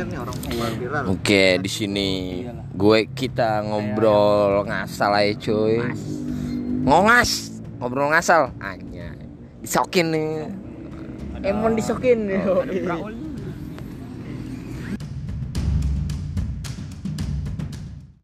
banyak nih orang iya. viral. Oke, di sini gue kita ngobrol ngasal aja cuy. Ngongas, ngobrol ngasal. Anya. Disokin nih. Emon disokin. Oh, ada